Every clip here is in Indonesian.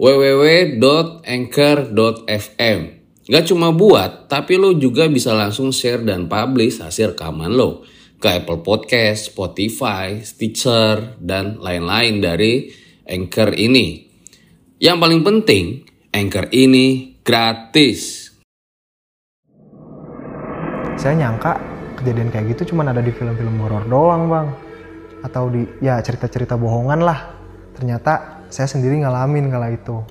www.anchor.fm. Gak cuma buat, tapi lo juga bisa langsung share dan publish hasil rekaman lo ke Apple Podcast, Spotify, Stitcher, dan lain-lain dari Anchor ini. Yang paling penting, Anchor ini gratis. Saya nyangka kejadian kayak gitu cuma ada di film-film horor doang bang. Atau di ya cerita-cerita bohongan lah. Ternyata saya sendiri ngalamin kala itu.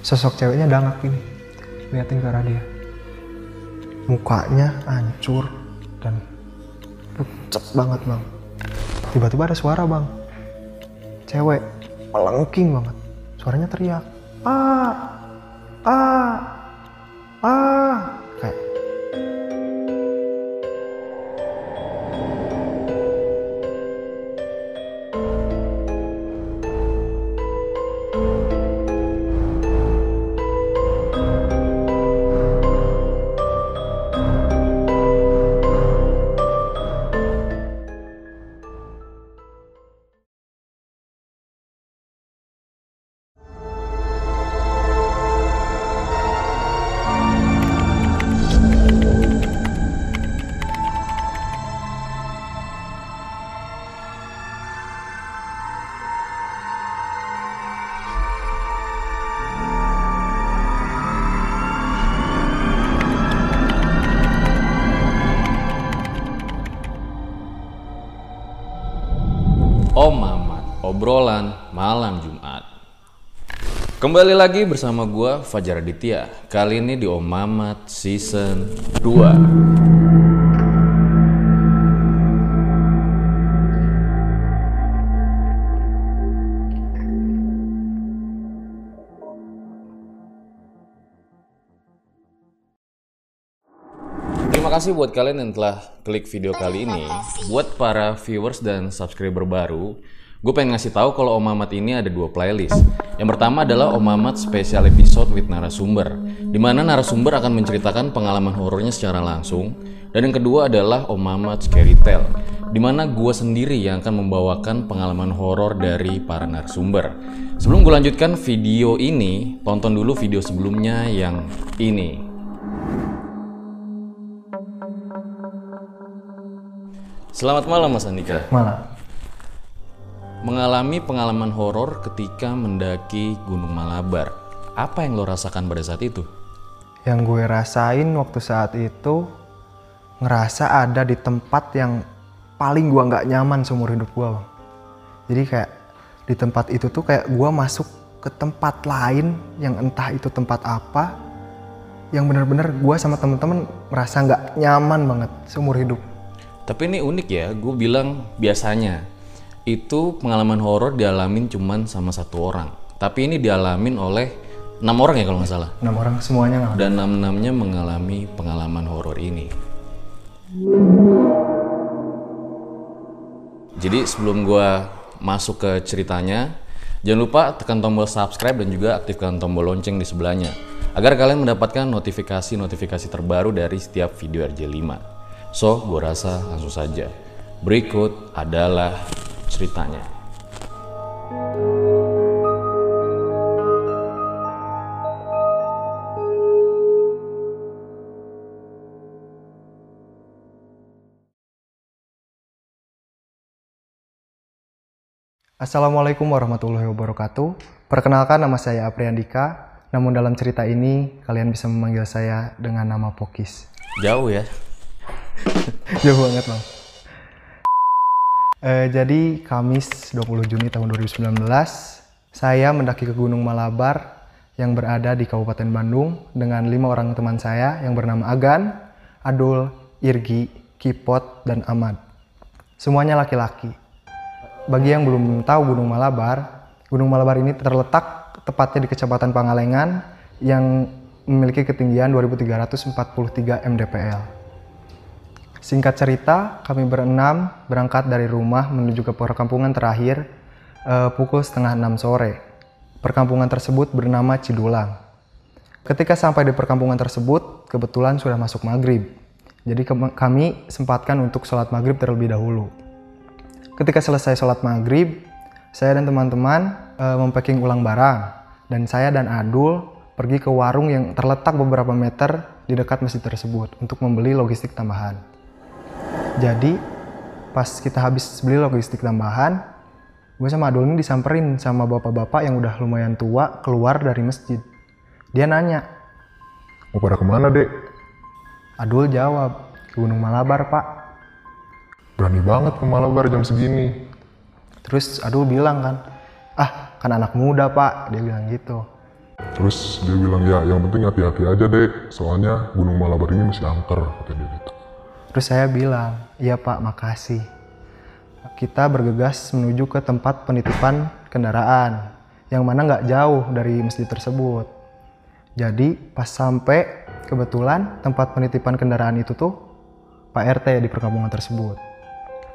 Sosok ceweknya dangak gini. Liatin ke arah dia. Mukanya hancur dan pucat banget bang. Tiba-tiba ada suara bang. Cewek melengking banget. Suaranya teriak. Ah, ah, ah. Kayak Kembali lagi bersama gua Fajar Aditya. Kali ini di Om Mamat season 2. Terima kasih buat kalian yang telah klik video kali ini. Buat para viewers dan subscriber baru, gue pengen ngasih tahu kalau Om Mamat ini ada dua playlist. Yang pertama adalah Om Mamat Special Episode with Narasumber, di mana narasumber akan menceritakan pengalaman horornya secara langsung. Dan yang kedua adalah Om Mamat Scary Tale, di mana gue sendiri yang akan membawakan pengalaman horor dari para narasumber. Sebelum gue lanjutkan video ini, tonton dulu video sebelumnya yang ini. Selamat malam Mas Andika. malah Mengalami pengalaman horor ketika mendaki Gunung Malabar. Apa yang lo rasakan pada saat itu? yang gue rasain waktu saat itu ngerasa ada di tempat yang paling gue nggak nyaman seumur hidup gue bang. Jadi kayak di tempat itu tuh kayak gue masuk ke tempat lain yang entah itu tempat apa yang bener-bener gue sama temen-temen merasa nggak nyaman banget seumur hidup. Tapi ini unik ya, gue bilang biasanya itu pengalaman horor dialamin cuman sama satu orang. Tapi ini dialamin oleh enam orang ya kalau nggak salah. Enam orang semuanya nggak Dan enam-enamnya mengalami pengalaman horor ini. Jadi sebelum gua masuk ke ceritanya, jangan lupa tekan tombol subscribe dan juga aktifkan tombol lonceng di sebelahnya agar kalian mendapatkan notifikasi-notifikasi terbaru dari setiap video RJ5. So, gua rasa langsung saja. Berikut adalah ceritanya. Assalamualaikum warahmatullahi wabarakatuh. Perkenalkan nama saya Apriandika. Namun dalam cerita ini kalian bisa memanggil saya dengan nama Pokis. Jauh ya. Jauh banget bang. Eh, jadi Kamis 20 Juni tahun 2019 saya mendaki ke Gunung Malabar yang berada di Kabupaten Bandung dengan lima orang teman saya yang bernama Agan, Adul, Irgi, Kipot, dan Ahmad. Semuanya laki-laki. Bagi yang belum tahu Gunung Malabar, Gunung Malabar ini terletak tepatnya di Kecamatan Pangalengan yang memiliki ketinggian 2343 mdpl. Singkat cerita, kami berenam berangkat dari rumah menuju ke perkampungan terakhir uh, pukul setengah enam sore. Perkampungan tersebut bernama Cidulang. Ketika sampai di perkampungan tersebut, kebetulan sudah masuk maghrib. Jadi kami sempatkan untuk sholat maghrib terlebih dahulu. Ketika selesai sholat maghrib, saya dan teman-teman uh, mempacking ulang barang dan saya dan Adul pergi ke warung yang terletak beberapa meter di dekat masjid tersebut untuk membeli logistik tambahan. Jadi pas kita habis beli logistik tambahan, gue sama Adul ini disamperin sama bapak-bapak yang udah lumayan tua keluar dari masjid. Dia nanya, mau pada ke mana dek? Adul jawab, Gunung Malabar pak. Berani banget ke Malabar jam segini. Terus Adul bilang kan, ah kan anak muda pak, dia bilang gitu. Terus dia bilang ya yang penting hati-hati aja deh, soalnya Gunung Malabar ini masih angker kata dia gitu. Terus saya bilang, iya pak makasih. Kita bergegas menuju ke tempat penitipan kendaraan yang mana nggak jauh dari masjid tersebut. Jadi pas sampai kebetulan tempat penitipan kendaraan itu tuh Pak RT di perkampungan tersebut.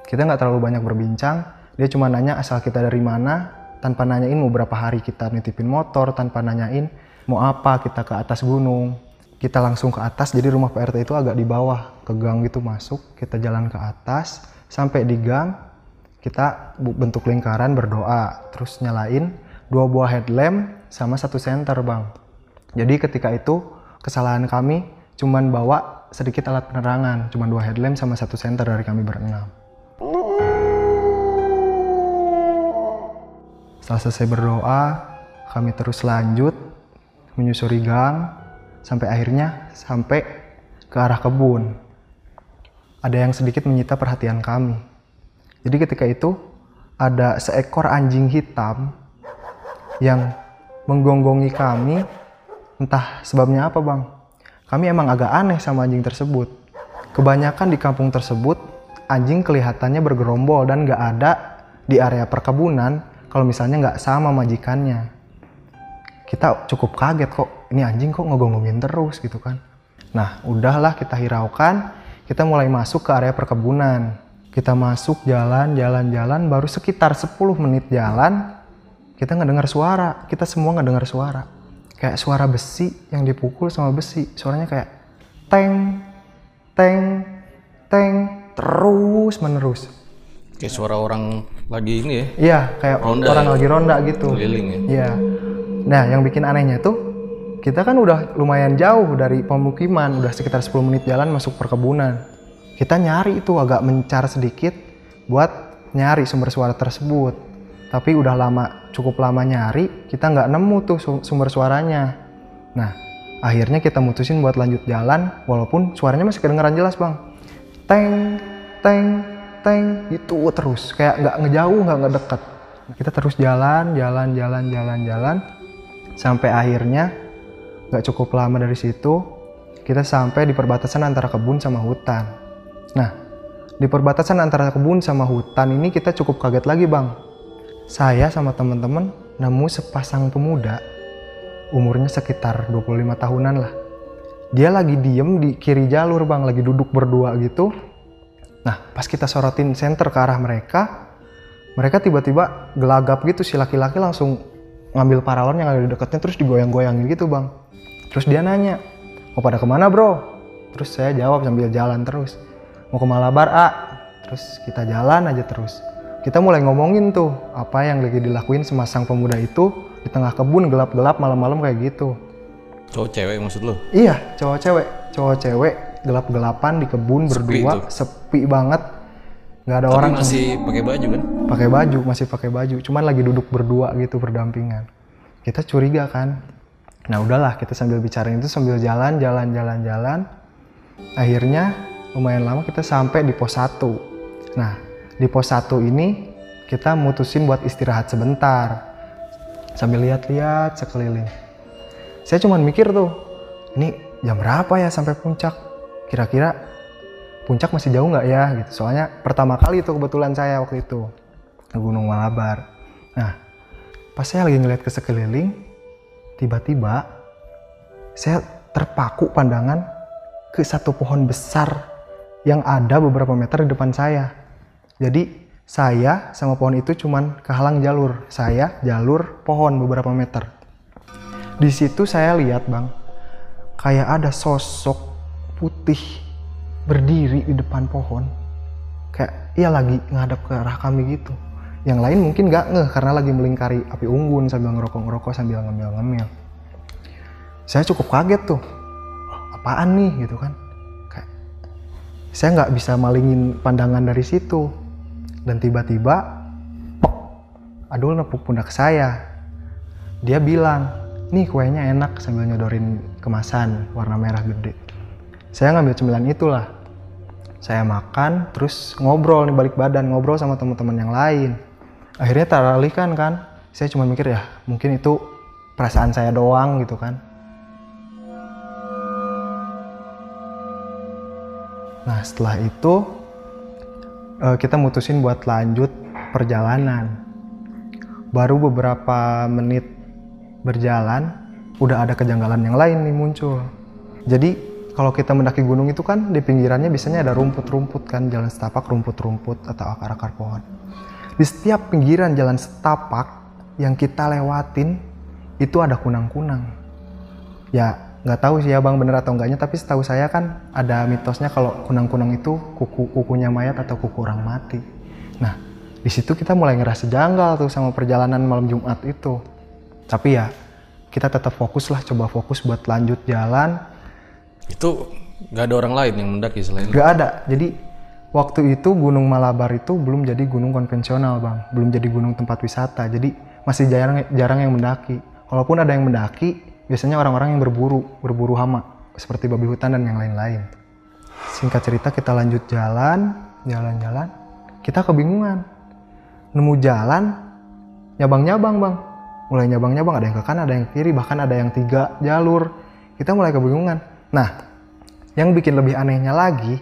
Kita nggak terlalu banyak berbincang, dia cuma nanya asal kita dari mana, tanpa nanyain mau berapa hari kita nitipin motor, tanpa nanyain mau apa kita ke atas gunung. Kita langsung ke atas, jadi rumah Pak RT itu agak di bawah, ke gang gitu masuk, kita jalan ke atas, sampai di gang, kita bentuk lingkaran berdoa, terus nyalain dua buah headlamp sama satu senter bang. Jadi ketika itu kesalahan kami cuman bawa sedikit alat penerangan, cuman dua headlamp sama satu senter dari kami berenam. Setelah selesai berdoa, kami terus lanjut menyusuri gang sampai akhirnya sampai ke arah kebun. Ada yang sedikit menyita perhatian kami. Jadi ketika itu ada seekor anjing hitam yang menggonggongi kami entah sebabnya apa bang. Kami emang agak aneh sama anjing tersebut. Kebanyakan di kampung tersebut anjing kelihatannya bergerombol dan gak ada di area perkebunan kalau misalnya nggak sama majikannya kita cukup kaget kok ini anjing kok ngegonggongin terus gitu kan nah udahlah kita hiraukan kita mulai masuk ke area perkebunan kita masuk jalan jalan jalan baru sekitar 10 menit jalan kita ngedengar suara kita semua ngedengar suara kayak suara besi yang dipukul sama besi suaranya kayak teng teng teng terus menerus kayak suara orang lagi ini ya? Iya, kayak ronda orang ya? lagi ronda gitu. Keliling ya? Iya. Nah, yang bikin anehnya tuh kita kan udah lumayan jauh dari pemukiman, udah sekitar 10 menit jalan masuk perkebunan. Kita nyari itu agak mencar sedikit buat nyari sumber suara tersebut. Tapi udah lama, cukup lama nyari, kita nggak nemu tuh sumber suaranya. Nah, akhirnya kita mutusin buat lanjut jalan, walaupun suaranya masih kedengeran jelas bang. Teng, teng, teng itu terus kayak nggak ngejauh nggak ngedekat kita terus jalan jalan jalan jalan jalan sampai akhirnya nggak cukup lama dari situ kita sampai di perbatasan antara kebun sama hutan. Nah di perbatasan antara kebun sama hutan ini kita cukup kaget lagi bang. Saya sama teman-teman nemu sepasang pemuda umurnya sekitar 25 tahunan lah. Dia lagi diem di kiri jalur bang lagi duduk berdua gitu. Nah, pas kita sorotin center ke arah mereka, mereka tiba-tiba gelagap gitu si laki-laki langsung ngambil paralon yang ada di dekatnya terus digoyang-goyangin gitu bang. Terus dia nanya, mau pada ke mana bro? Terus saya jawab sambil jalan terus, mau ke Malabar A. Terus kita jalan aja terus. Kita mulai ngomongin tuh apa yang lagi dilakuin semasang pemuda itu di tengah kebun gelap-gelap malam-malam kayak gitu. Cowok cewek maksud lo? Iya, cowok cewek, cowok cewek gelap-gelapan di kebun sepi berdua, itu. sepi banget. nggak ada Tapi orang masih pakai baju kan? pakai baju, masih pakai baju, cuman lagi duduk berdua gitu berdampingan. Kita curiga kan. Nah, udahlah kita sambil bicara itu sambil jalan, jalan, jalan, jalan. Akhirnya lumayan lama kita sampai di pos 1. Nah, di pos 1 ini kita mutusin buat istirahat sebentar. Sambil lihat-lihat sekeliling. Saya cuman mikir tuh, ini jam berapa ya sampai puncak? Kira-kira puncak masih jauh nggak ya gitu. Soalnya pertama kali itu kebetulan saya waktu itu ke Gunung Malabar. Nah, pas saya lagi ngeliat ke sekeliling, tiba-tiba saya terpaku pandangan ke satu pohon besar yang ada beberapa meter di depan saya. Jadi saya sama pohon itu cuman kehalang jalur. Saya jalur pohon beberapa meter. Di situ saya lihat bang, kayak ada sosok putih berdiri di depan pohon. Kayak ia lagi ngadap ke arah kami gitu. Yang lain mungkin gak ngeh karena lagi melingkari api unggun sambil ngerokok-ngerokok sambil ngemil-ngemil. Saya cukup kaget tuh. Apaan nih gitu kan. Kayak saya nggak bisa malingin pandangan dari situ. Dan tiba-tiba Adul nepuk pundak saya. Dia bilang, nih kuenya enak sambil nyodorin kemasan warna merah gede. Saya ngambil cemilan itulah. Saya makan, terus ngobrol nih balik badan, ngobrol sama teman-teman yang lain akhirnya teralihkan kan. Saya cuma mikir ya mungkin itu perasaan saya doang gitu kan. Nah setelah itu eh, kita mutusin buat lanjut perjalanan. Baru beberapa menit berjalan udah ada kejanggalan yang lain nih muncul. Jadi kalau kita mendaki gunung itu kan di pinggirannya biasanya ada rumput-rumput kan jalan setapak rumput-rumput atau akar-akar pohon di setiap pinggiran jalan setapak yang kita lewatin itu ada kunang-kunang. Ya nggak tahu sih ya bang bener atau enggaknya tapi setahu saya kan ada mitosnya kalau kunang-kunang itu kuku kukunya mayat atau kuku orang mati. Nah di situ kita mulai ngerasa janggal tuh sama perjalanan malam Jumat itu. Tapi ya kita tetap fokus lah coba fokus buat lanjut jalan. Itu nggak ada orang lain yang mendaki selain Gak ada. Jadi waktu itu Gunung Malabar itu belum jadi gunung konvensional bang, belum jadi gunung tempat wisata, jadi masih jarang jarang yang mendaki. Kalaupun ada yang mendaki, biasanya orang-orang yang berburu, berburu hama, seperti babi hutan dan yang lain-lain. Singkat cerita kita lanjut jalan, jalan-jalan, kita kebingungan, nemu jalan, nyabang-nyabang bang, mulai nyabang-nyabang ada yang ke kanan, ada yang ke kiri, bahkan ada yang tiga jalur. Kita mulai kebingungan. Nah, yang bikin lebih anehnya lagi,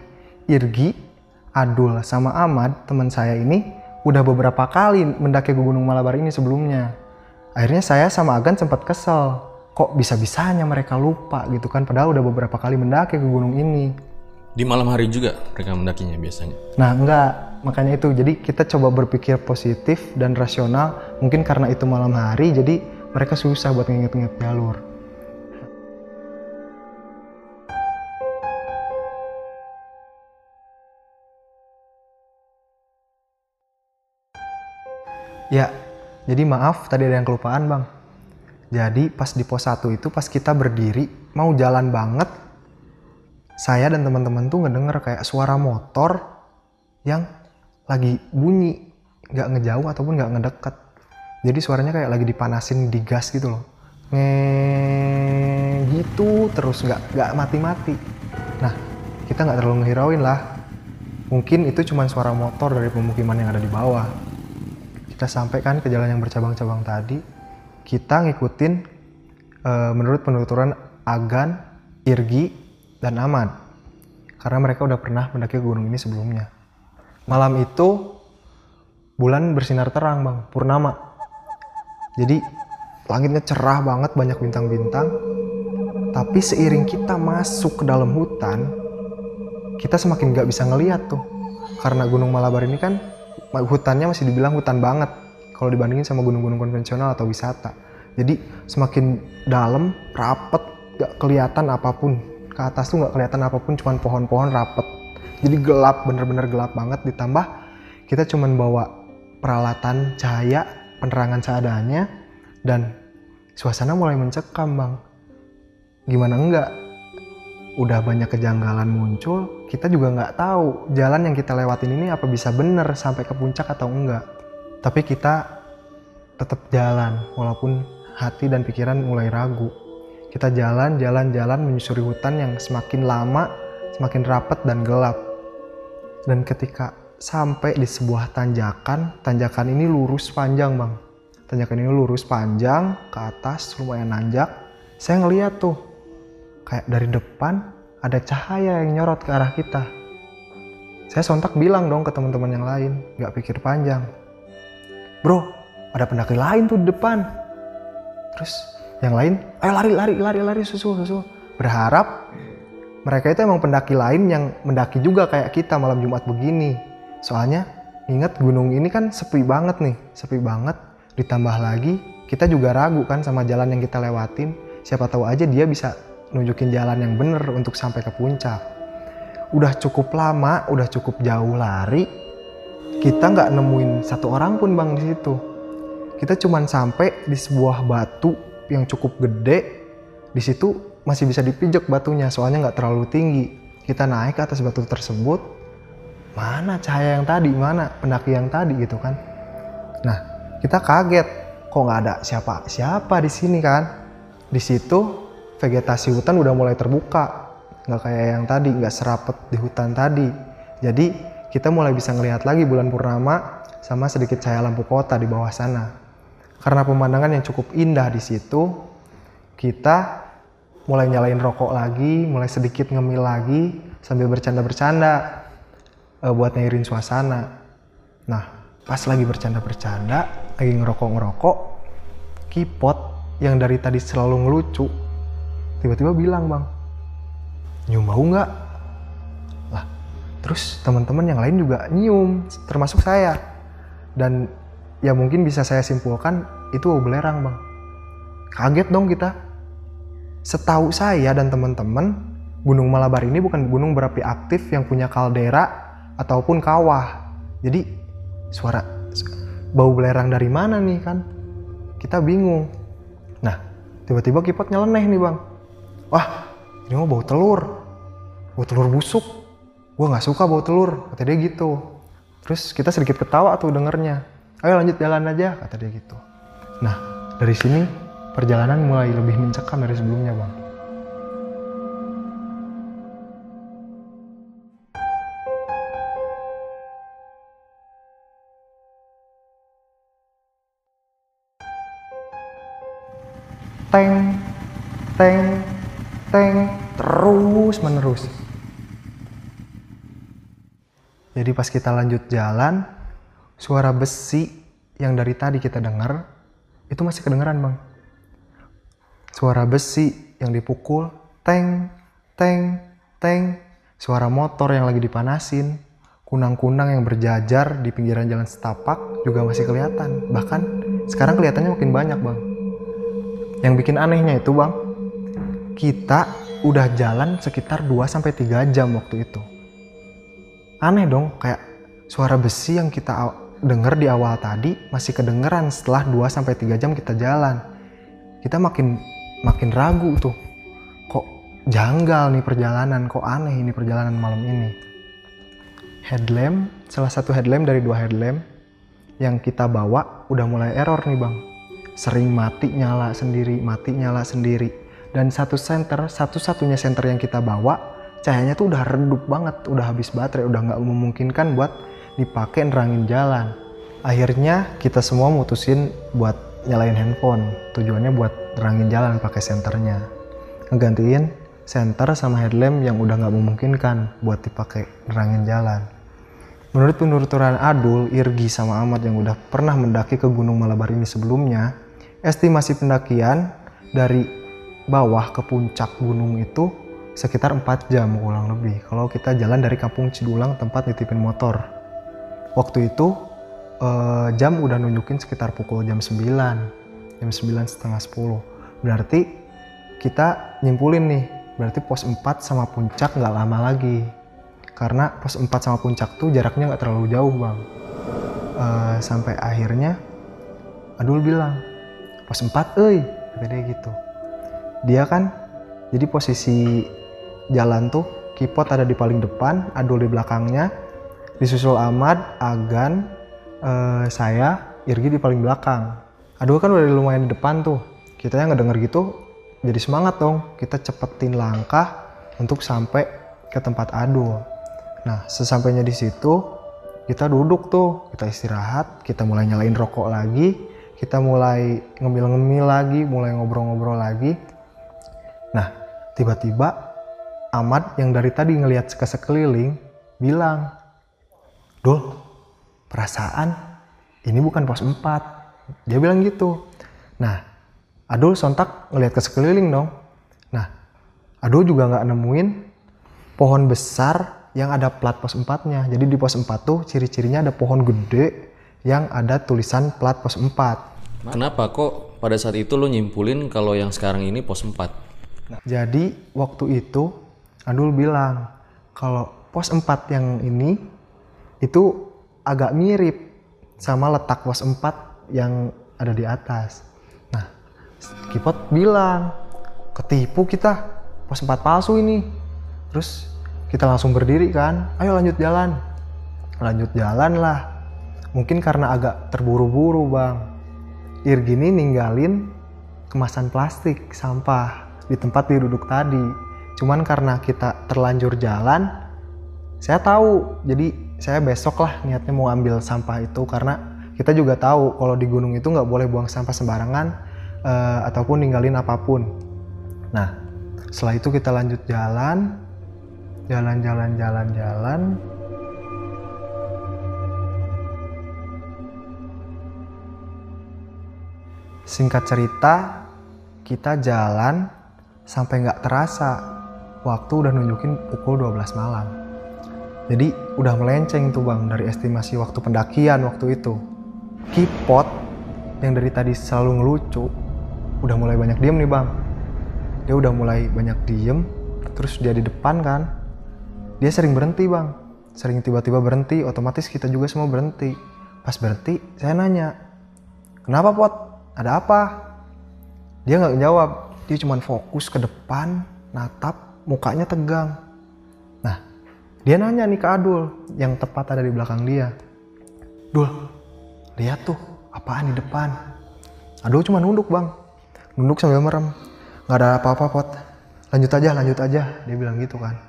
Irgi Adul sama Ahmad, teman saya ini udah beberapa kali mendaki ke Gunung Malabar ini sebelumnya. Akhirnya saya sama Agan sempat kesel. Kok bisa-bisanya mereka lupa gitu kan, padahal udah beberapa kali mendaki ke gunung ini. Di malam hari juga mereka mendakinya biasanya. Nah enggak, makanya itu. Jadi kita coba berpikir positif dan rasional. Mungkin karena itu malam hari, jadi mereka susah buat nginget-nginget jalur. Ya, jadi maaf tadi ada yang kelupaan bang. Jadi pas di pos 1 itu pas kita berdiri mau jalan banget, saya dan teman-teman tuh ngedenger kayak suara motor yang lagi bunyi, nggak ngejauh ataupun nggak ngedeket. Jadi suaranya kayak lagi dipanasin di gas gitu loh. Nge gitu terus nggak nggak mati-mati. Nah kita nggak terlalu ngehirauin lah. Mungkin itu cuma suara motor dari pemukiman yang ada di bawah kita sampai kan ke jalan yang bercabang-cabang tadi kita ngikutin uh, menurut penuturan Agan, Irgi, dan Ahmad karena mereka udah pernah mendaki gunung ini sebelumnya. Malam itu bulan bersinar terang bang. Purnama. Jadi langitnya cerah banget banyak bintang-bintang. Tapi seiring kita masuk ke dalam hutan kita semakin nggak bisa ngeliat tuh. Karena gunung Malabar ini kan hutannya masih dibilang hutan banget kalau dibandingin sama gunung-gunung konvensional atau wisata. Jadi semakin dalam, rapet, gak kelihatan apa pun. Ke atas tuh gak kelihatan apa pun, cuman pohon-pohon rapet. Jadi gelap, bener-bener gelap banget. Ditambah kita cuman bawa peralatan cahaya, penerangan seadanya, dan suasana mulai mencekam bang. Gimana enggak? Udah banyak kejanggalan muncul, kita juga nggak tahu jalan yang kita lewatin ini apa bisa bener sampai ke puncak atau enggak. Tapi kita tetap jalan walaupun hati dan pikiran mulai ragu. Kita jalan, jalan, jalan menyusuri hutan yang semakin lama, semakin rapat dan gelap. Dan ketika sampai di sebuah tanjakan, tanjakan ini lurus panjang bang. Tanjakan ini lurus panjang ke atas, lumayan nanjak. Saya ngeliat tuh kayak dari depan ada cahaya yang nyorot ke arah kita. Saya sontak bilang dong ke teman-teman yang lain, gak pikir panjang. Bro, ada pendaki lain tuh di depan. Terus yang lain ayo lari lari lari lari susul susul berharap mereka itu emang pendaki lain yang mendaki juga kayak kita malam Jumat begini soalnya ingat gunung ini kan sepi banget nih sepi banget ditambah lagi kita juga ragu kan sama jalan yang kita lewatin siapa tahu aja dia bisa nunjukin jalan yang bener untuk sampai ke puncak. Udah cukup lama udah cukup jauh lari kita nggak nemuin satu orang pun bang di situ. Kita cuman sampai di sebuah batu yang cukup gede. Di situ masih bisa dipijak batunya soalnya nggak terlalu tinggi. Kita naik ke atas batu tersebut. Mana cahaya yang tadi? Mana pendaki yang tadi gitu kan? Nah kita kaget. Kok nggak ada siapa siapa di sini kan? Di situ vegetasi hutan udah mulai terbuka. Nggak kayak yang tadi nggak serapet di hutan tadi. Jadi kita mulai bisa ngelihat lagi bulan purnama sama sedikit cahaya lampu kota di bawah sana. Karena pemandangan yang cukup indah di situ, kita mulai nyalain rokok lagi, mulai sedikit ngemil lagi sambil bercanda-bercanda uh, buat nyairin suasana. Nah, pas lagi bercanda-bercanda, lagi ngerokok-ngerokok, kipot yang dari tadi selalu ngelucu, tiba-tiba bilang bang, nyium bau nggak? Lah, terus teman-teman yang lain juga nyium, termasuk saya. Dan ya mungkin bisa saya simpulkan itu belerang bang. Kaget dong kita. Setahu saya dan teman-teman Gunung Malabar ini bukan gunung berapi aktif yang punya kaldera ataupun kawah. Jadi suara bau belerang dari mana nih kan? Kita bingung. Nah tiba-tiba kipot nyeleneh nih bang wah ini mau bau telur. Bau telur busuk. Gua nggak suka bau telur kata dia gitu. Terus kita sedikit ketawa tuh dengernya. Ayo lanjut jalan aja kata dia gitu. Nah dari sini perjalanan mulai lebih mencekam dari sebelumnya bang. Teng teng teng terus menerus. Jadi pas kita lanjut jalan suara besi yang dari tadi kita dengar itu masih kedengeran bang. Suara besi yang dipukul teng teng teng. Suara motor yang lagi dipanasin kunang-kunang yang berjajar di pinggiran jalan setapak juga masih kelihatan. Bahkan sekarang kelihatannya makin banyak bang. Yang bikin anehnya itu bang kita udah jalan sekitar 2-3 jam waktu itu aneh dong kayak suara besi yang kita denger di awal tadi masih kedengeran setelah 2 sampai 3 jam kita jalan. Kita makin makin ragu tuh. Kok janggal nih perjalanan, kok aneh ini perjalanan malam ini. Headlamp, salah satu headlamp dari dua headlamp yang kita bawa udah mulai error nih bang. Sering mati nyala sendiri, mati nyala sendiri. Dan satu center, satu-satunya center yang kita bawa, cahayanya tuh udah redup banget, udah habis baterai, udah nggak memungkinkan buat dipakai nerangin jalan. Akhirnya kita semua mutusin buat nyalain handphone. Tujuannya buat nerangin jalan pakai senternya. Ngegantiin senter sama headlamp yang udah nggak memungkinkan buat dipakai nerangin jalan. Menurut penuturan Adul, Irgi sama Ahmad yang udah pernah mendaki ke Gunung Malabar ini sebelumnya, estimasi pendakian dari bawah ke puncak gunung itu sekitar 4 jam kurang lebih. Kalau kita jalan dari kampung Cidulang tempat nitipin motor. Waktu itu uh, jam udah nunjukin sekitar pukul jam 9 jam 9 setengah 10 berarti kita nyimpulin nih berarti pos 4 sama puncak nggak lama lagi. Karena pos 4 sama puncak tuh jaraknya nggak terlalu jauh bang. Uh, sampai akhirnya Adul bilang pos 4 eh kata dia gitu dia kan jadi posisi jalan tuh kipot ada di paling depan Adul di belakangnya disusul Ahmad, Agan, uh, saya, Irgi di paling belakang. Aduh kan udah lumayan di depan tuh. Kita yang ngedenger gitu jadi semangat dong. Kita cepetin langkah untuk sampai ke tempat Adul. Nah sesampainya di situ kita duduk tuh, kita istirahat, kita mulai nyalain rokok lagi, kita mulai ngemil-ngemil lagi, mulai ngobrol-ngobrol lagi. Nah tiba-tiba Ahmad yang dari tadi ngelihat ke sekeliling bilang, Dul, perasaan ini bukan pos 4. Dia bilang gitu. Nah, Adul sontak ngeliat ke sekeliling dong. Nah, Adul juga nggak nemuin pohon besar yang ada plat pos 4-nya. Jadi di pos 4 tuh ciri-cirinya ada pohon gede yang ada tulisan plat pos 4. Kenapa kok pada saat itu lo nyimpulin kalau yang sekarang ini pos 4? Nah, jadi waktu itu Adul bilang kalau pos 4 yang ini itu agak mirip sama letak pos 4 yang ada di atas. Nah, Kipot bilang, ketipu kita, pos 4 palsu ini. Terus kita langsung berdiri kan, ayo lanjut jalan. Lanjut jalan lah. Mungkin karena agak terburu-buru bang. Irgini ninggalin kemasan plastik sampah di tempat dia duduk tadi. Cuman karena kita terlanjur jalan, saya tahu. Jadi saya besok lah niatnya mau ambil sampah itu karena kita juga tahu kalau di gunung itu nggak boleh buang sampah sembarangan uh, ataupun ninggalin apa pun. Nah, setelah itu kita lanjut jalan, jalan-jalan, jalan-jalan. Singkat cerita, kita jalan sampai nggak terasa waktu udah nunjukin pukul 12 malam. Jadi udah melenceng tuh bang dari estimasi waktu pendakian waktu itu. Kipot yang dari tadi selalu ngelucu udah mulai banyak diem nih bang. Dia udah mulai banyak diem, terus dia di depan kan. Dia sering berhenti bang, sering tiba-tiba berhenti, otomatis kita juga semua berhenti. Pas berhenti, saya nanya, kenapa pot? Ada apa? Dia nggak jawab, dia cuma fokus ke depan, natap, mukanya tegang. Nah, dia nanya nih ke Adul yang tepat ada di belakang dia. Dul, lihat tuh, apaan di depan? Adul cuma nunduk bang, nunduk sambil merem. Nggak ada apa-apa pot, lanjut aja, lanjut aja, dia bilang gitu kan.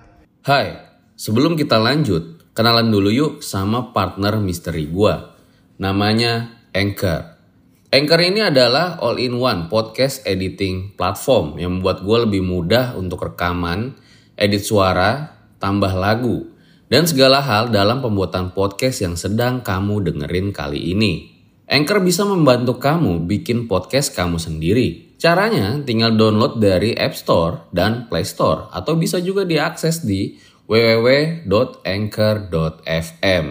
Hai, sebelum kita lanjut, kenalan dulu yuk sama partner misteri gua. Namanya Anchor. Anchor ini adalah all-in-one podcast editing platform yang membuat gue lebih mudah untuk rekaman, edit suara, tambah lagu, dan segala hal dalam pembuatan podcast yang sedang kamu dengerin kali ini. Anchor bisa membantu kamu bikin podcast kamu sendiri. Caranya tinggal download dari App Store dan Play Store atau bisa juga diakses di www.anchor.fm.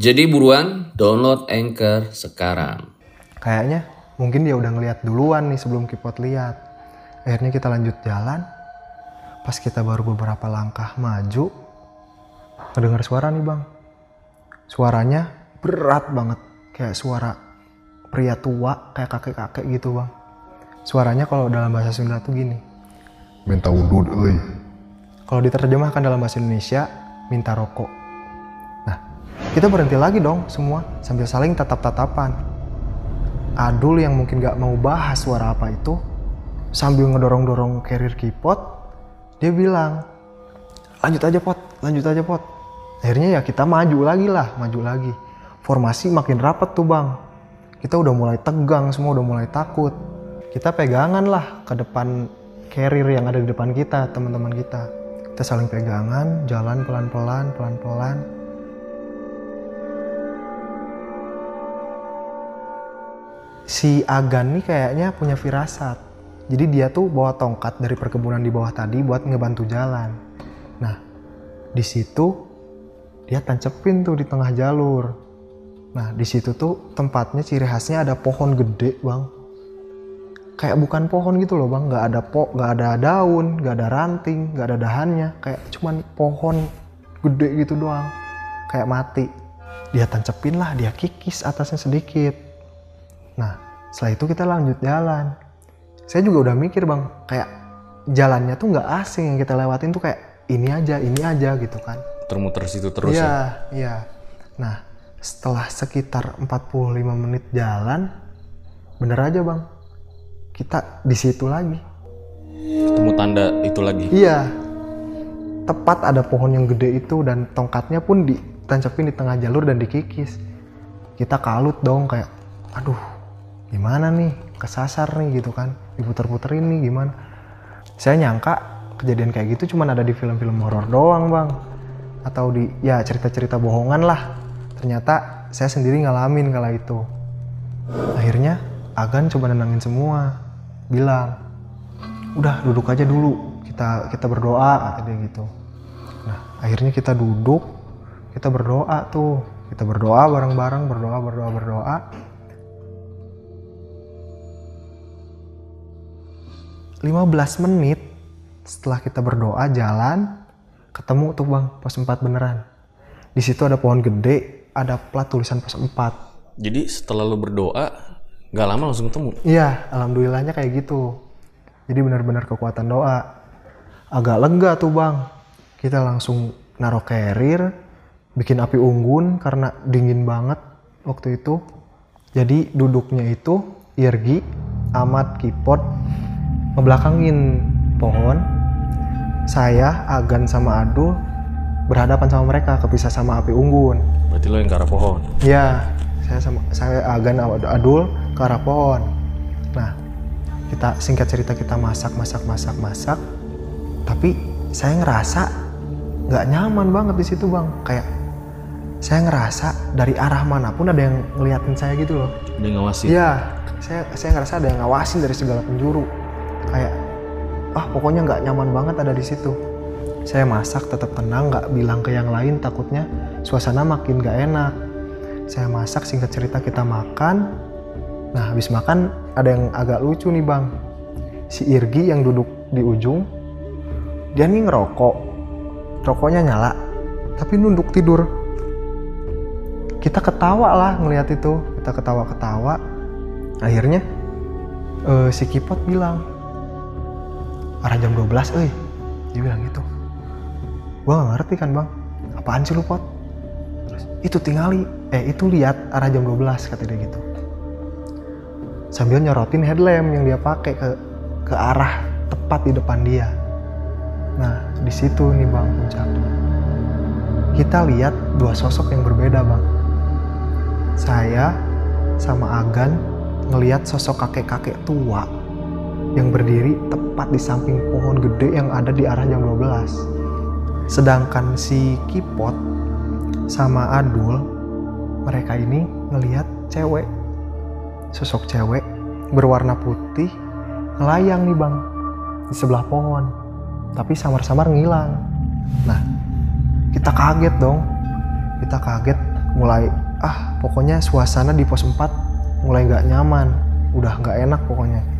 Jadi buruan download Anchor sekarang. Kayaknya mungkin dia udah ngeliat duluan nih sebelum Kipot lihat. Akhirnya kita lanjut jalan. Pas kita baru beberapa langkah maju, ngedengar suara nih bang. Suaranya berat banget, kayak suara pria tua, kayak kakek-kakek gitu bang. Suaranya kalau dalam bahasa Sunda tuh gini. Minta wudhu euy. Kalau diterjemahkan dalam bahasa Indonesia, minta rokok. Nah, kita berhenti lagi dong semua sambil saling tatap-tatapan. Adul yang mungkin gak mau bahas suara apa itu, sambil ngedorong-dorong carrier kipot, dia bilang, lanjut aja pot, lanjut aja pot. Akhirnya ya kita maju lagi lah, maju lagi. Formasi makin rapet tuh bang. Kita udah mulai tegang, semua udah mulai takut. Kita pegangan lah ke depan carrier yang ada di depan kita, teman-teman kita. Kita saling pegangan, jalan pelan-pelan, pelan-pelan. Si Agan nih kayaknya punya firasat. Jadi dia tuh bawa tongkat dari perkebunan di bawah tadi buat ngebantu jalan. Nah, di situ dia tancepin tuh di tengah jalur. Nah, di situ tuh tempatnya ciri khasnya ada pohon gede, Bang. Kayak bukan pohon gitu loh, Bang. Nggak ada po, nggak ada daun, nggak ada ranting, nggak ada dahannya. Kayak cuman pohon gede gitu doang. Kayak mati. Dia tancepin lah, dia kikis atasnya sedikit. Nah, setelah itu kita lanjut jalan. Saya juga udah mikir, Bang, kayak jalannya tuh nggak asing yang kita lewatin tuh kayak ini aja, ini aja gitu kan. Termuter situ terus Iya, ya. iya. Nah, setelah sekitar 45 menit jalan, bener aja bang, kita di situ lagi. Ketemu tanda itu lagi. Iya, tepat ada pohon yang gede itu dan tongkatnya pun ditancapin di tengah jalur dan dikikis. Kita kalut dong kayak, aduh, gimana nih, kesasar nih gitu kan, diputer-puterin nih gimana. Saya nyangka kejadian kayak gitu cuman ada di film-film horor doang bang, atau di ya cerita-cerita bohongan lah. Ternyata saya sendiri ngalamin kala itu. Akhirnya Agan coba nenangin semua. bilang udah duduk aja dulu kita kita berdoa dia gitu nah akhirnya kita duduk kita berdoa tuh kita berdoa bareng-bareng berdoa berdoa berdoa lima belas menit setelah kita berdoa jalan ketemu tuh bang pos 4 beneran di situ ada pohon gede ada plat tulisan pos 4 Jadi setelah lu berdoa, nggak lama langsung ketemu. Iya, alhamdulillahnya kayak gitu. Jadi benar-benar kekuatan doa. Agak lega tuh bang. Kita langsung naruh carrier, bikin api unggun karena dingin banget waktu itu. Jadi duduknya itu Irgi, Amat, Kipot, ngebelakangin pohon. Saya, Agan sama Adul berhadapan sama mereka, kepisah sama api unggun. Berarti lo yang ke arah pohon. Iya, saya sama saya Agan sama Adul ke arah pohon. Nah, kita singkat cerita kita masak masak masak masak. Tapi saya ngerasa nggak nyaman banget di situ bang. Kayak saya ngerasa dari arah mana pun ada yang ngeliatin saya gitu loh. Ada yang ngawasin. Iya, saya saya ngerasa ada yang ngawasin dari segala penjuru. Kayak ah pokoknya nggak nyaman banget ada di situ. Saya masak tetap tenang, nggak bilang ke yang lain takutnya suasana makin nggak enak. Saya masak singkat cerita kita makan. Nah habis makan ada yang agak lucu nih bang. Si Irgi yang duduk di ujung, dia nih ngerokok. Rokoknya nyala, tapi nunduk tidur. Kita ketawa lah ngelihat itu, kita ketawa-ketawa. Akhirnya eh, si Kipot bilang, arah jam 12 eh dia bilang gitu. Gua gak ngerti kan bang. Apaan sih lu pot? Terus? Itu tingali. Eh itu lihat arah jam 12 kata dia gitu. Sambil nyorotin headlamp yang dia pakai ke ke arah tepat di depan dia. Nah di situ nih bang puncaknya kita lihat dua sosok yang berbeda bang. Saya sama Agan ngelihat sosok kakek-kakek tua yang berdiri tepat di samping pohon gede yang ada di arah jam 12. Sedangkan si Kipot sama Adul, mereka ini ngelihat cewek, sosok cewek berwarna putih ngelayang nih bang di sebelah pohon, tapi samar-samar ngilang. Nah, kita kaget dong, kita kaget mulai ah pokoknya suasana di pos 4 mulai nggak nyaman, udah nggak enak pokoknya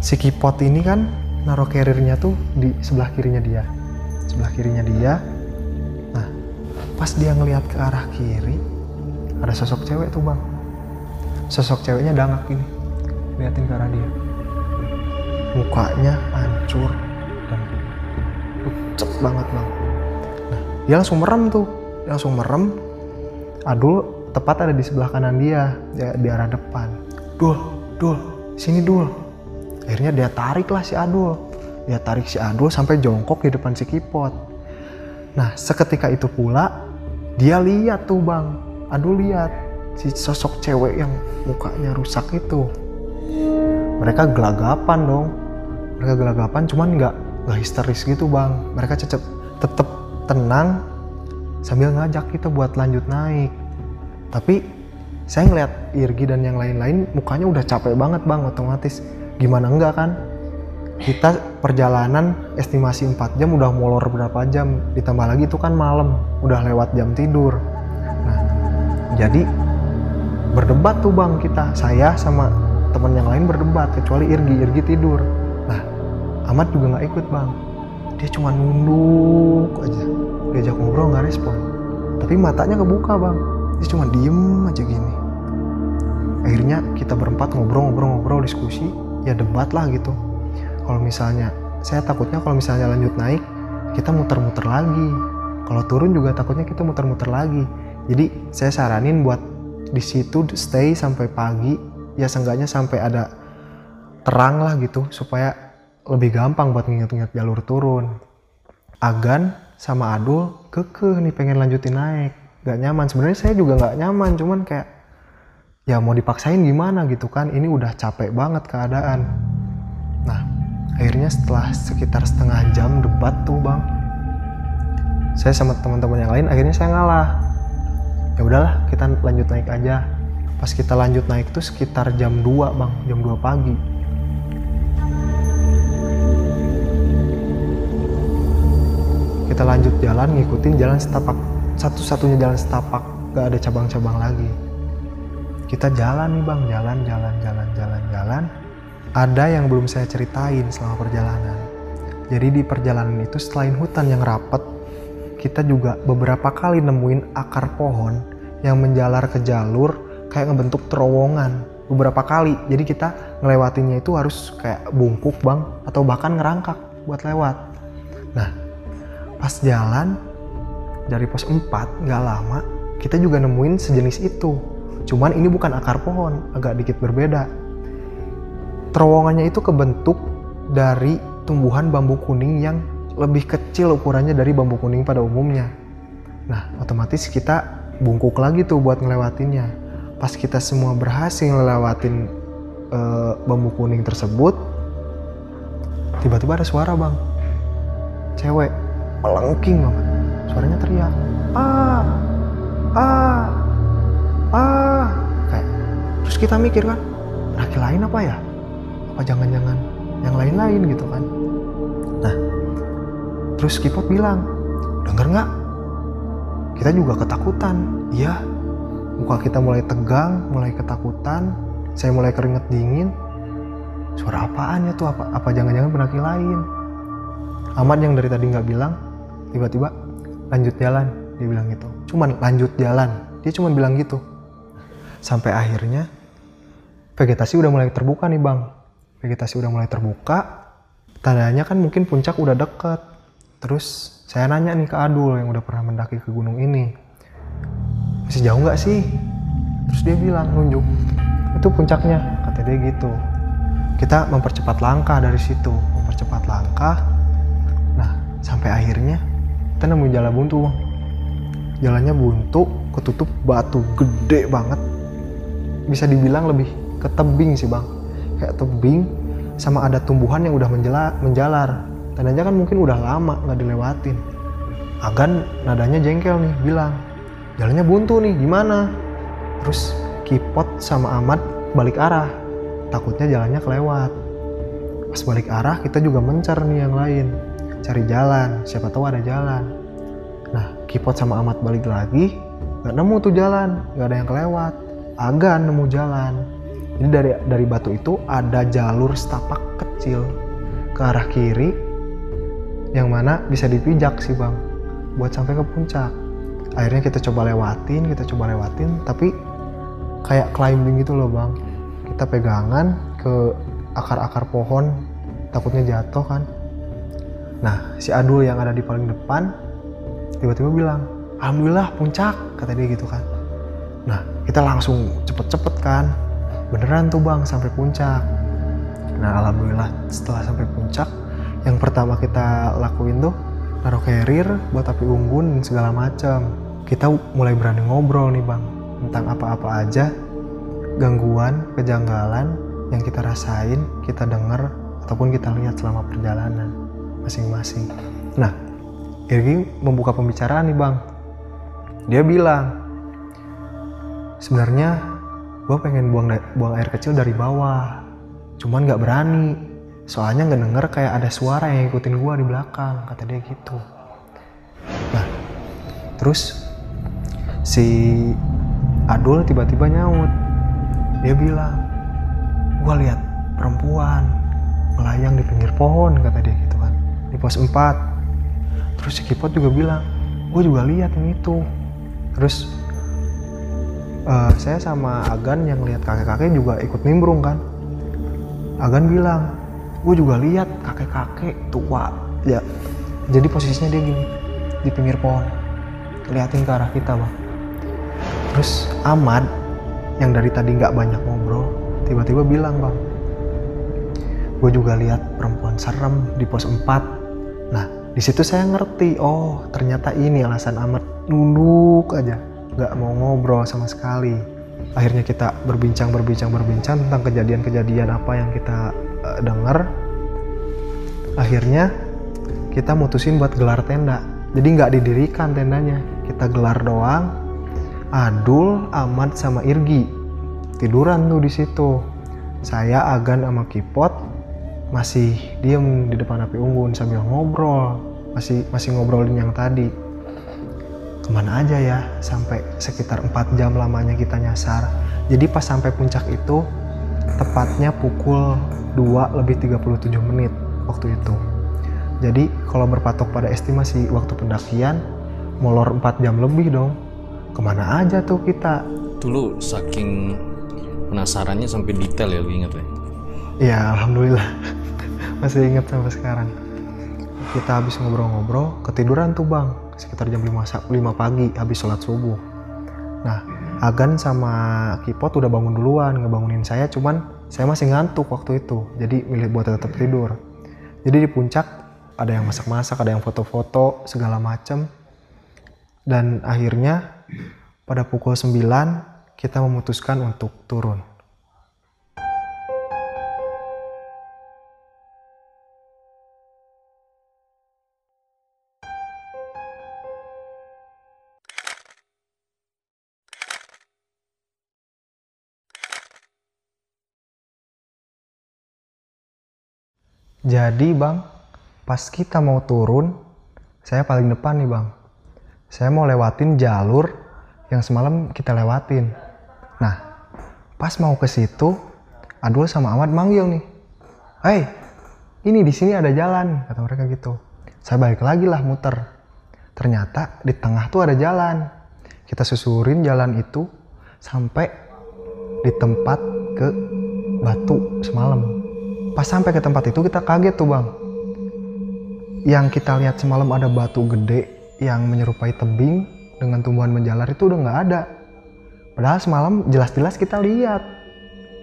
si Kipot ini kan naruh carriernya tuh di sebelah kirinya dia. Sebelah kirinya dia. Nah pas dia ngelihat ke arah kiri ada sosok cewek tuh bang. Sosok ceweknya dangak gini liatin ke arah dia. Mukanya hancur dan pucet banget bang. Nah dia langsung merem tuh. Dia langsung merem. Adul tepat ada di sebelah kanan dia di, di arah depan. Dul, Dul, sini Dul akhirnya dia tarik lah si Adul. Dia tarik si Adul sampai jongkok di depan si Kipot. Nah seketika itu pula dia lihat tuh bang. Adul lihat si sosok cewek yang mukanya rusak itu. Mereka gelagapan dong. Mereka gelagapan cuman nggak nggak histeris gitu bang. Mereka cecep tetep tenang sambil ngajak kita buat lanjut naik. Tapi saya ngeliat Irgi dan yang lain-lain mukanya udah capek banget bang otomatis gimana enggak kan? Kita perjalanan estimasi 4 jam udah molor berapa jam. Ditambah lagi itu kan malam udah lewat jam tidur. Nah jadi berdebat tuh bang kita. Saya sama teman yang lain berdebat kecuali Irgi. Irgi tidur. Nah Ahmad juga nggak ikut bang. Dia cuma nunduk aja. Diajak ngobrol nggak respon. Tapi matanya kebuka bang. Dia cuma diem aja gini. Akhirnya kita berempat ngobrol-ngobrol-ngobrol diskusi ya debat lah gitu. Kalau misalnya saya takutnya kalau misalnya lanjut naik kita muter-muter lagi. Kalau turun juga takutnya kita muter-muter lagi. Jadi saya saranin buat di situ stay sampai pagi ya seenggaknya sampai ada terang lah gitu supaya lebih gampang buat nginget-nginget jalur turun. Agan sama Adul kekeh nih pengen lanjutin naik. Gak nyaman. Sebenarnya saya juga nggak nyaman cuman kayak ya mau dipaksain gimana gitu kan? Ini udah capek banget keadaan. Nah akhirnya setelah sekitar setengah jam debat tuh bang saya sama teman-teman yang lain akhirnya saya ngalah. Ya udahlah kita lanjut naik aja. Pas kita lanjut naik tuh sekitar jam 2 bang jam 2 pagi. Kita lanjut jalan ngikutin jalan setapak. Satu-satunya jalan setapak gak ada cabang-cabang lagi kita jalan nih bang. Jalan jalan jalan jalan jalan. Ada yang belum saya ceritain selama perjalanan. Jadi di perjalanan itu selain hutan yang rapet kita juga beberapa kali nemuin akar pohon yang menjalar ke jalur kayak ngebentuk terowongan beberapa kali. Jadi kita ngelewatinnya itu harus kayak bungkuk bang atau bahkan ngerangkak buat lewat. Nah pas jalan dari pos 4 nggak lama kita juga nemuin sejenis itu cuman ini bukan akar pohon agak dikit berbeda. Terowongannya itu kebentuk dari tumbuhan bambu kuning yang lebih kecil ukurannya dari bambu kuning pada umumnya. Nah otomatis kita bungkuk lagi tuh buat ngelewatinnya. Pas kita semua berhasil ngelewatin uh, bambu kuning tersebut tiba-tiba ada suara bang. Cewek melengking banget suaranya teriak ah! Ah! Ah terus kita mikir kan laki lain apa ya? Apa jangan-jangan yang lain-lain gitu kan? Nah terus Kipot bilang denger nggak? Kita juga ketakutan. Iya muka kita mulai tegang mulai ketakutan saya mulai keringet dingin. Suara apaan ya tuh? Apa apa jangan-jangan penaki lain? Ahmad yang dari tadi nggak bilang tiba-tiba lanjut jalan dia bilang gitu. Cuman lanjut jalan dia cuma bilang gitu. Sampai akhirnya vegetasi udah mulai terbuka nih bang. Vegetasi udah mulai terbuka. Tandanya kan mungkin puncak udah deket. Terus saya nanya nih ke Adul yang udah pernah mendaki ke gunung ini. Masih jauh nggak sih? Terus dia bilang nunjuk. Itu puncaknya kata dia gitu. Kita mempercepat langkah dari situ. Mempercepat langkah. Nah sampai akhirnya kita nemu jalan buntu bang. Jalannya buntu ketutup batu gede banget. Bisa dibilang lebih ke tebing sih bang. Kayak tebing sama ada tumbuhan yang udah menjala, menjalar. Tandanya kan mungkin udah lama nggak dilewatin. Agan nadanya jengkel nih bilang jalannya buntu nih gimana? Terus Kipot sama Ahmad balik arah. Takutnya jalannya kelewat. Pas balik arah kita juga mencar nih yang lain. Cari jalan siapa tahu ada jalan. Nah Kipot sama Ahmad balik lagi nggak nemu tuh jalan nggak ada yang kelewat. Agan nemu jalan jadi dari dari batu itu ada jalur setapak kecil ke arah kiri yang mana bisa dipijak sih bang buat sampai ke puncak. Akhirnya kita coba lewatin kita coba lewatin tapi kayak climbing gitu loh bang. Kita pegangan ke akar-akar pohon takutnya jatuh kan. Nah si Adul yang ada di paling depan tiba-tiba bilang alhamdulillah puncak kata dia gitu kan. Nah kita langsung cepet-cepet kan beneran tuh bang sampai puncak nah alhamdulillah setelah sampai puncak yang pertama kita lakuin tuh naruh carrier buat api unggun dan segala macam kita mulai berani ngobrol nih bang tentang apa-apa aja gangguan, kejanggalan yang kita rasain, kita dengar ataupun kita lihat selama perjalanan masing-masing. Nah, Irgi membuka pembicaraan nih bang. Dia bilang, sebenarnya gue pengen buang buang air kecil dari bawah, cuman nggak berani. Soalnya nggak denger kayak ada suara yang ngikutin gue di belakang, kata dia gitu. Nah, terus si Adul tiba-tiba nyaut dia bilang gue lihat perempuan melayang di pinggir pohon kata dia gitu kan di pos 4 terus si Kipot juga bilang gue juga lihat yang itu terus uh, saya sama Agan yang lihat kakek-kakek juga ikut nimbrung kan. Agan bilang gue juga lihat kakek-kakek tua. Ya jadi posisinya dia gini di pinggir pohon. Liatin ke arah kita bang. Terus Ahmad yang dari tadi nggak banyak ngobrol tiba-tiba bilang bang gue juga lihat perempuan serem di pos 4 nah di situ saya ngerti oh ternyata ini alasan Ahmad nunduk aja nggak mau ngobrol sama sekali. Akhirnya kita berbincang berbincang berbincang tentang kejadian-kejadian apa yang kita uh, dengar. Akhirnya kita mutusin buat gelar tenda. Jadi nggak didirikan tendanya. Kita gelar doang. Adul, Ahmad sama Irgi tiduran tuh di situ. Saya Agan sama Kipot masih diem di depan api unggun sambil ngobrol. masih masih ngobrolin yang tadi ke mana aja ya sampai sekitar 4 jam lamanya kita nyasar. Jadi pas sampai puncak itu tepatnya pukul 2 lebih 37 menit waktu itu. Jadi kalau berpatok pada estimasi waktu pendakian molor 4 jam lebih dong. Ke mana aja tuh kita? Dulu saking penasarannya sampai detail ya lu inget ya? Ya alhamdulillah. Masih ingat sampai sekarang. Kita habis ngobrol-ngobrol, ketiduran tuh bang, sekitar jam 5, sa- 5 pagi habis sholat subuh. Nah, Agan sama Kipot udah bangun duluan, ngebangunin saya, cuman saya masih ngantuk waktu itu, jadi milih buat tetap tidur. Jadi di puncak ada yang masak-masak, ada yang foto-foto, segala macem. Dan akhirnya pada pukul 9 kita memutuskan untuk turun. Jadi bang, pas kita mau turun, saya paling depan nih bang. Saya mau lewatin jalur yang semalam kita lewatin. Nah, pas mau ke situ, Adul sama Ahmad manggil nih. Hei, ini di sini ada jalan, kata mereka gitu. Saya balik lagi lah muter. Ternyata di tengah tuh ada jalan. Kita susurin jalan itu sampai di tempat ke batu semalam. Pas sampai ke tempat itu kita kaget tuh bang. Yang kita lihat semalam ada batu gede yang menyerupai tebing dengan tumbuhan menjalar itu udah nggak ada. Padahal semalam jelas-jelas kita lihat.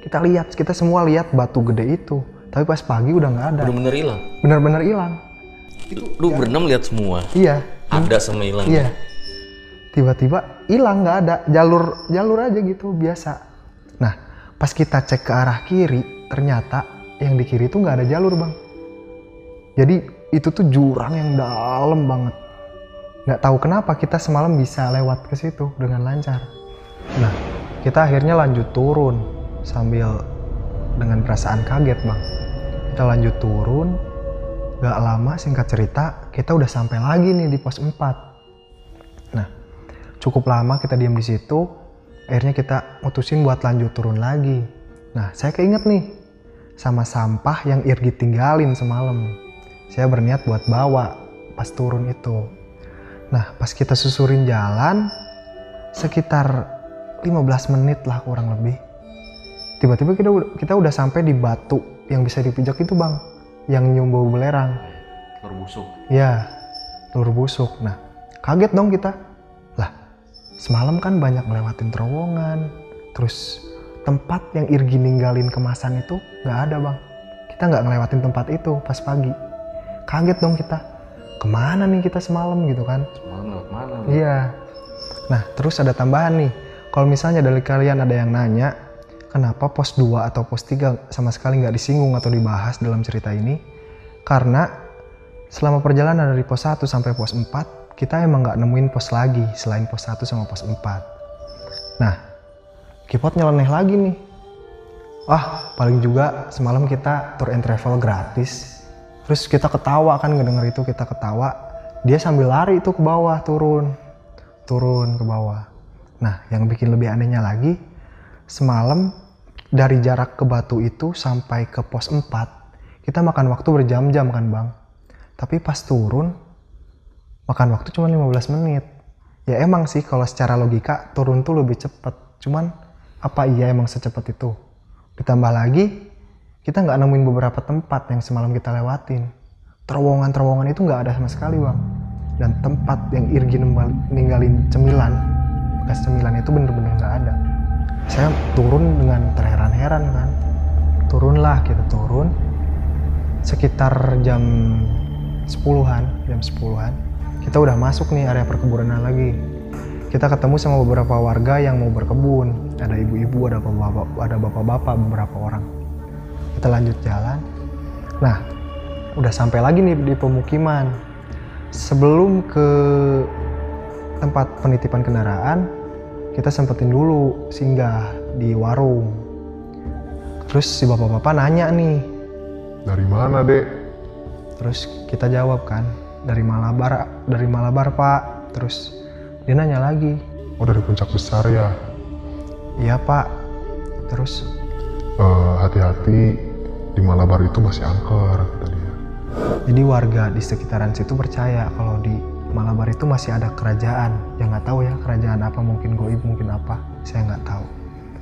Kita lihat, kita semua lihat batu gede itu. Tapi pas pagi udah nggak ada. Bener-bener hilang. Bener-bener hilang. Lu berenam lihat semua. Iya, Ada sama hilang. iya. Tiba-tiba hilang nggak ada. Jalur jalur aja gitu biasa. Nah, pas kita cek ke arah kiri, ternyata yang di kiri itu nggak ada jalur bang. Jadi itu tuh jurang yang dalam banget. Nggak tahu kenapa kita semalam bisa lewat ke situ dengan lancar. Nah, kita akhirnya lanjut turun sambil dengan perasaan kaget bang. Kita lanjut turun, Gak lama singkat cerita kita udah sampai lagi nih di pos 4. Nah, cukup lama kita diam di situ. Akhirnya kita mutusin buat lanjut turun lagi. Nah, saya keinget nih sama sampah yang Irgi tinggalin semalam. Saya berniat buat bawa pas turun itu. Nah, pas kita susurin jalan sekitar 15 menit lah kurang lebih. Tiba-tiba kita udah- kita udah sampai di batu yang bisa dipijak itu, Bang yang nyium bau belerang. Telur busuk. Ya, telur busuk. Nah, kaget dong kita. Lah, semalam kan banyak ngelewatin terowongan. Terus tempat yang Irgi ninggalin kemasan itu nggak ada bang. Kita nggak ngelewatin tempat itu pas pagi. Kaget dong kita. Ke mana nih kita semalam gitu kan? Semalam lewat mana? Iya. Nah, terus ada tambahan nih. Kalau misalnya dari kalian ada yang nanya, kenapa pos 2 atau pos 3 sama sekali nggak disinggung atau dibahas dalam cerita ini? Karena selama perjalanan dari pos 1 sampai pos 4, kita emang nggak nemuin pos lagi selain pos 1 sama pos 4. Nah, Kipot nyeleneh lagi nih. Wah, paling juga semalam kita tour and travel gratis. Terus kita ketawa kan ngedenger itu kita ketawa. Dia sambil lari itu ke bawah turun. Turun ke bawah. Nah, yang bikin lebih anehnya lagi, semalam dari jarak ke batu itu sampai ke pos 4, kita makan waktu berjam-jam kan bang. Tapi pas turun, makan waktu cuma 15 menit. Ya emang sih kalau secara logika turun tuh lebih cepet. Cuman apa iya emang secepat itu? Ditambah lagi, kita nggak nemuin beberapa tempat yang semalam kita lewatin. Terowongan-terowongan itu nggak ada sama sekali bang. Dan tempat yang Irgi ninggalin cemilan, bekas cemilan itu bener-bener nggak ada. Saya turun dengan terheran-heran kan. Turunlah kita turun. Sekitar jam 10-an, jam 10-an. Kita udah masuk nih area perkebunan lagi. Kita ketemu sama beberapa warga yang mau berkebun. Ada ibu-ibu, ada bapak, ada bapak-bapak, beberapa orang. Kita lanjut jalan. Nah, udah sampai lagi nih di pemukiman. Sebelum ke tempat penitipan kendaraan, kita sempetin dulu singgah di warung. Terus si bapak-bapak nanya nih, Dari mana, Dek? terus kita jawab kan, dari Malabar dari Malabar pak terus dia nanya lagi Oh dari puncak besar ya. Iya pak. Terus? Eh, Hati-hati di Malabar itu masih angker kata dia. jadi warga di sekitaran situ percaya kalau di Malabar itu masih ada kerajaan. Yang nggak tahu ya kerajaan apa mungkin goib mungkin apa. Saya nggak tahu.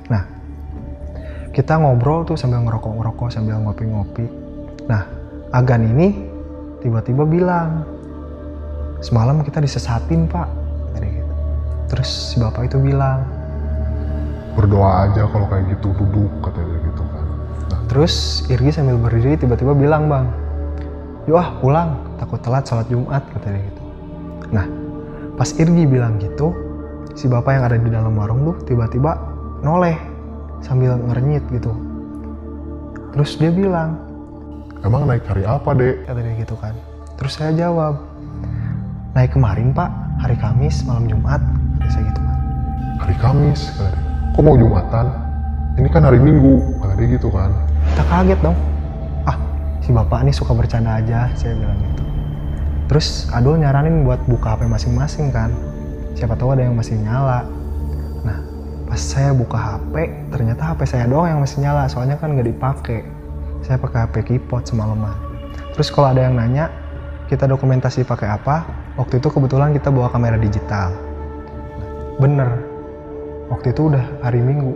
Nah kita ngobrol tuh sambil ngerokok ngerokok sambil ngopi ngopi nah Agan ini tiba-tiba bilang semalam kita disesatin pak. Gitu. terus si bapak itu bilang Berdoa aja kalau kayak gitu duduk katanya gitu kan. Nah, Terus Irgi sambil berdiri tiba-tiba bilang bang, yuk ah pulang, takut telat sholat Jumat katanya gitu. Nah pas Irgi bilang gitu, si bapak yang ada di dalam warung tuh tiba-tiba noleh sambil ngernyit gitu. Terus dia bilang, emang naik hari apa dek? kata dia gitu kan. Terus saya jawab, naik kemarin pak, hari Kamis malam Jumat, kata saya gitu kan. Hari Kamis kata dia. Kok mau Jumatan? Ini kan hari Minggu kata dia gitu kan. Kita kaget dong. Ah, si bapak ini suka bercanda aja, saya bilang gitu. Terus Adul nyaranin buat buka HP masing-masing kan. Siapa tahu ada yang masih nyala. Nah, pas saya buka HP, ternyata HP saya doang yang masih nyala, soalnya kan nggak dipakai. Saya pakai HP keypot semalaman. Terus kalau ada yang nanya, kita dokumentasi pakai apa? Waktu itu kebetulan kita bawa kamera digital. Bener, waktu itu udah hari Minggu.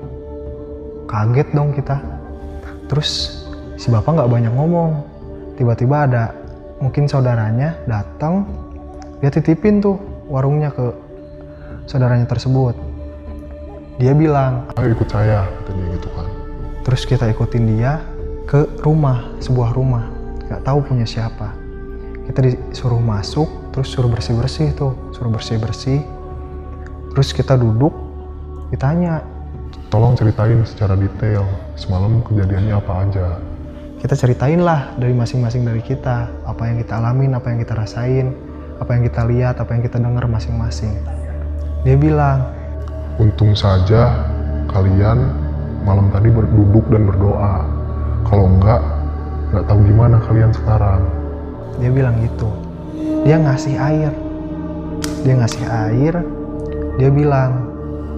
Kaget dong kita. Terus si bapak nggak banyak ngomong. Tiba-tiba ada mungkin saudaranya datang, dia titipin tuh warungnya ke saudaranya tersebut. Dia bilang, Ayo ikut saya kata dia gitu kan. terus kita ikutin dia ke rumah, sebuah rumah. Gak tahu punya siapa. Kita disuruh masuk, terus suruh bersih-bersih tuh, suruh bersih-bersih. Terus kita duduk, ditanya, Tolong ceritain secara detail semalam kejadiannya apa aja. kita ceritain lah dari masing-masing dari kita apa yang kita alamin apa yang kita rasain apa yang kita lihat apa yang kita dengar masing-masing dia bilang Untung saja kalian malam tadi berduduk dan berdoa. Kalau enggak, nggak tahu gimana kalian sekarang. dia bilang gitu dia ngasih air dia ngasih air dia bilang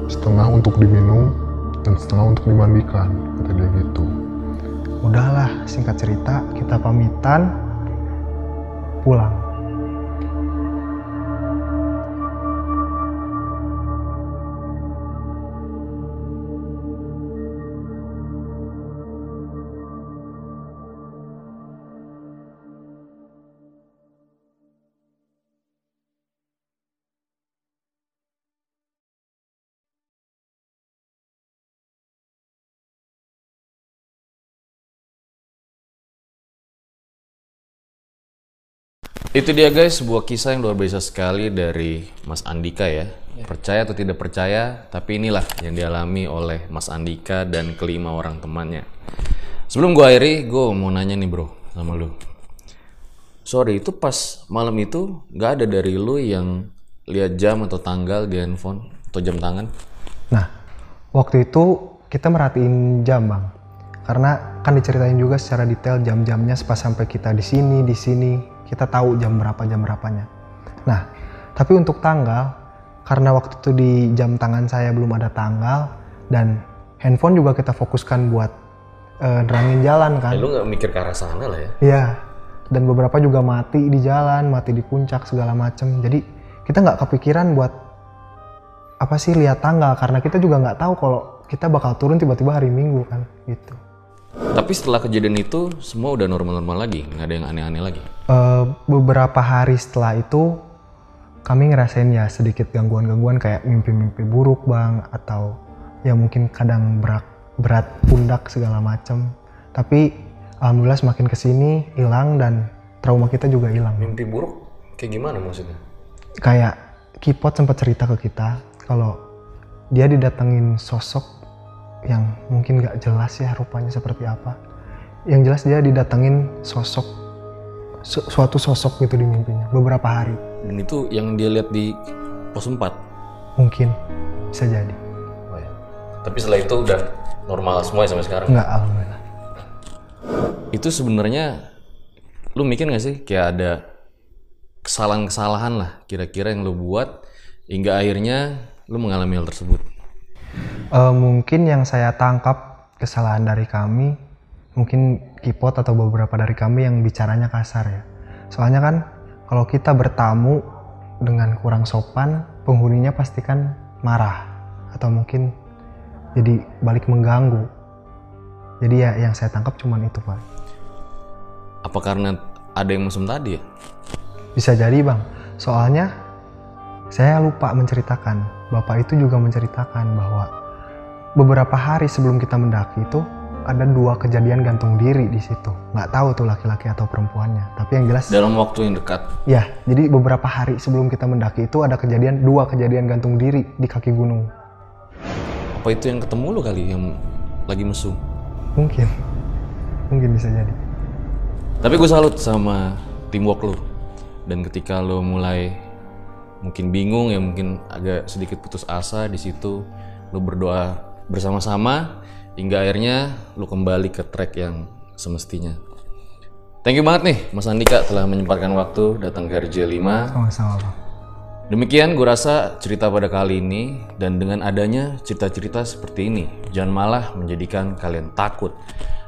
Setengah untuk diminum dan setengah untuk dimandikan, kata dia gitu. udahlah singkat cerita kita pamitan pulang Itu dia guys, sebuah kisah yang luar biasa sekali dari Mas Andika ya. Percaya atau tidak percaya, tapi inilah yang dialami oleh Mas Andika dan kelima orang temannya. Sebelum gua akhiri, gue mau nanya nih bro sama lu. Sorry, itu pas malam itu nggak ada dari lu yang lihat jam atau tanggal di handphone atau jam tangan? Nah, waktu itu kita merhatiin jam, Bang. Karena kan diceritain juga secara detail jam-jamnya pas sampai kita di sini, di sini, kita tahu jam berapa jam berapanya. Nah, tapi untuk tanggal karena waktu itu di jam tangan saya belum ada tanggal dan handphone juga kita fokuskan buat eh, nerangin jalan kan. Ya, lu nggak mikir ke arah sana lah ya? Iya. Dan beberapa juga mati di jalan, mati di puncak segala macem. Jadi kita nggak kepikiran buat apa sih lihat tanggal karena kita juga nggak tahu kalau kita bakal turun tiba-tiba hari Minggu kan gitu. Tapi setelah kejadian itu, semua udah normal-normal lagi, nggak ada yang aneh-aneh lagi. Eh, beberapa hari setelah itu kami ngerasain ya sedikit gangguan-gangguan kayak mimpi-mimpi buruk bang atau ya mungkin kadang berat berat pundak segala macem. Tapi alhamdulillah semakin ke sini hilang dan trauma kita juga hilang. Mimpi buruk kayak gimana maksudnya? kayak Kipot sempat cerita ke kita kalau dia didatengin sosok yang mungkin gak jelas ya rupanya seperti apa. Yang jelas dia didatengin sosok su- suatu sosok gitu di mimpinya beberapa hari. Dan itu yang dia lihat di pos 4. Mungkin bisa jadi. Oh ya. Tapi setelah itu udah normal semua ya sampai sekarang. Enggak alhamdulillah. Itu sebenarnya lu mikir gak sih kayak ada kesalahan-kesalahan lah kira-kira yang lo buat hingga akhirnya lo mengalami hal tersebut? Eh, mungkin yang saya tangkap kesalahan dari kami, mungkin Kipot atau beberapa dari kami yang bicaranya kasar ya. Soalnya kan kalau kita bertamu dengan kurang sopan, penghuninya pasti kan marah atau mungkin jadi balik mengganggu. Jadi ya yang saya tangkap cuman itu pak. Apa karena ada yang mesum tadi ya? Bisa jadi bang, soalnya saya lupa menceritakan. Bapak itu juga menceritakan bahwa beberapa hari sebelum kita mendaki itu ada dua kejadian gantung diri di situ. Nggak tahu tuh laki-laki atau perempuannya. Tapi yang jelas, Dalam waktu yang dekat. ya. Jadi beberapa hari sebelum kita mendaki itu ada kejadian dua kejadian gantung diri di kaki gunung. Apa itu yang ketemu lo kali yang lagi mesum? Mungkin, mungkin bisa jadi. Tapi gue salut sama teamwork lo. Dan ketika lo mulai mungkin bingung ya mungkin agak sedikit putus asa di situ lo berdoa bersama-sama hingga akhirnya lo kembali ke track yang semestinya. Thank you banget nih Mas Andika telah menyempatkan waktu datang ke RJ5. Sama-sama. Demikian gue rasa cerita pada kali ini dan dengan adanya cerita-cerita seperti ini jangan malah menjadikan kalian takut.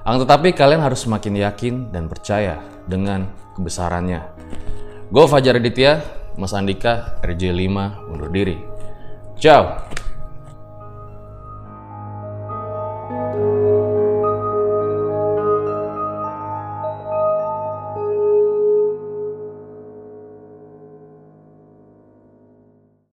Akan tetapi kalian harus semakin yakin dan percaya dengan kebesarannya. Gue Fajar Aditya, Mas Andika, RJ5 undur diri. Ciao.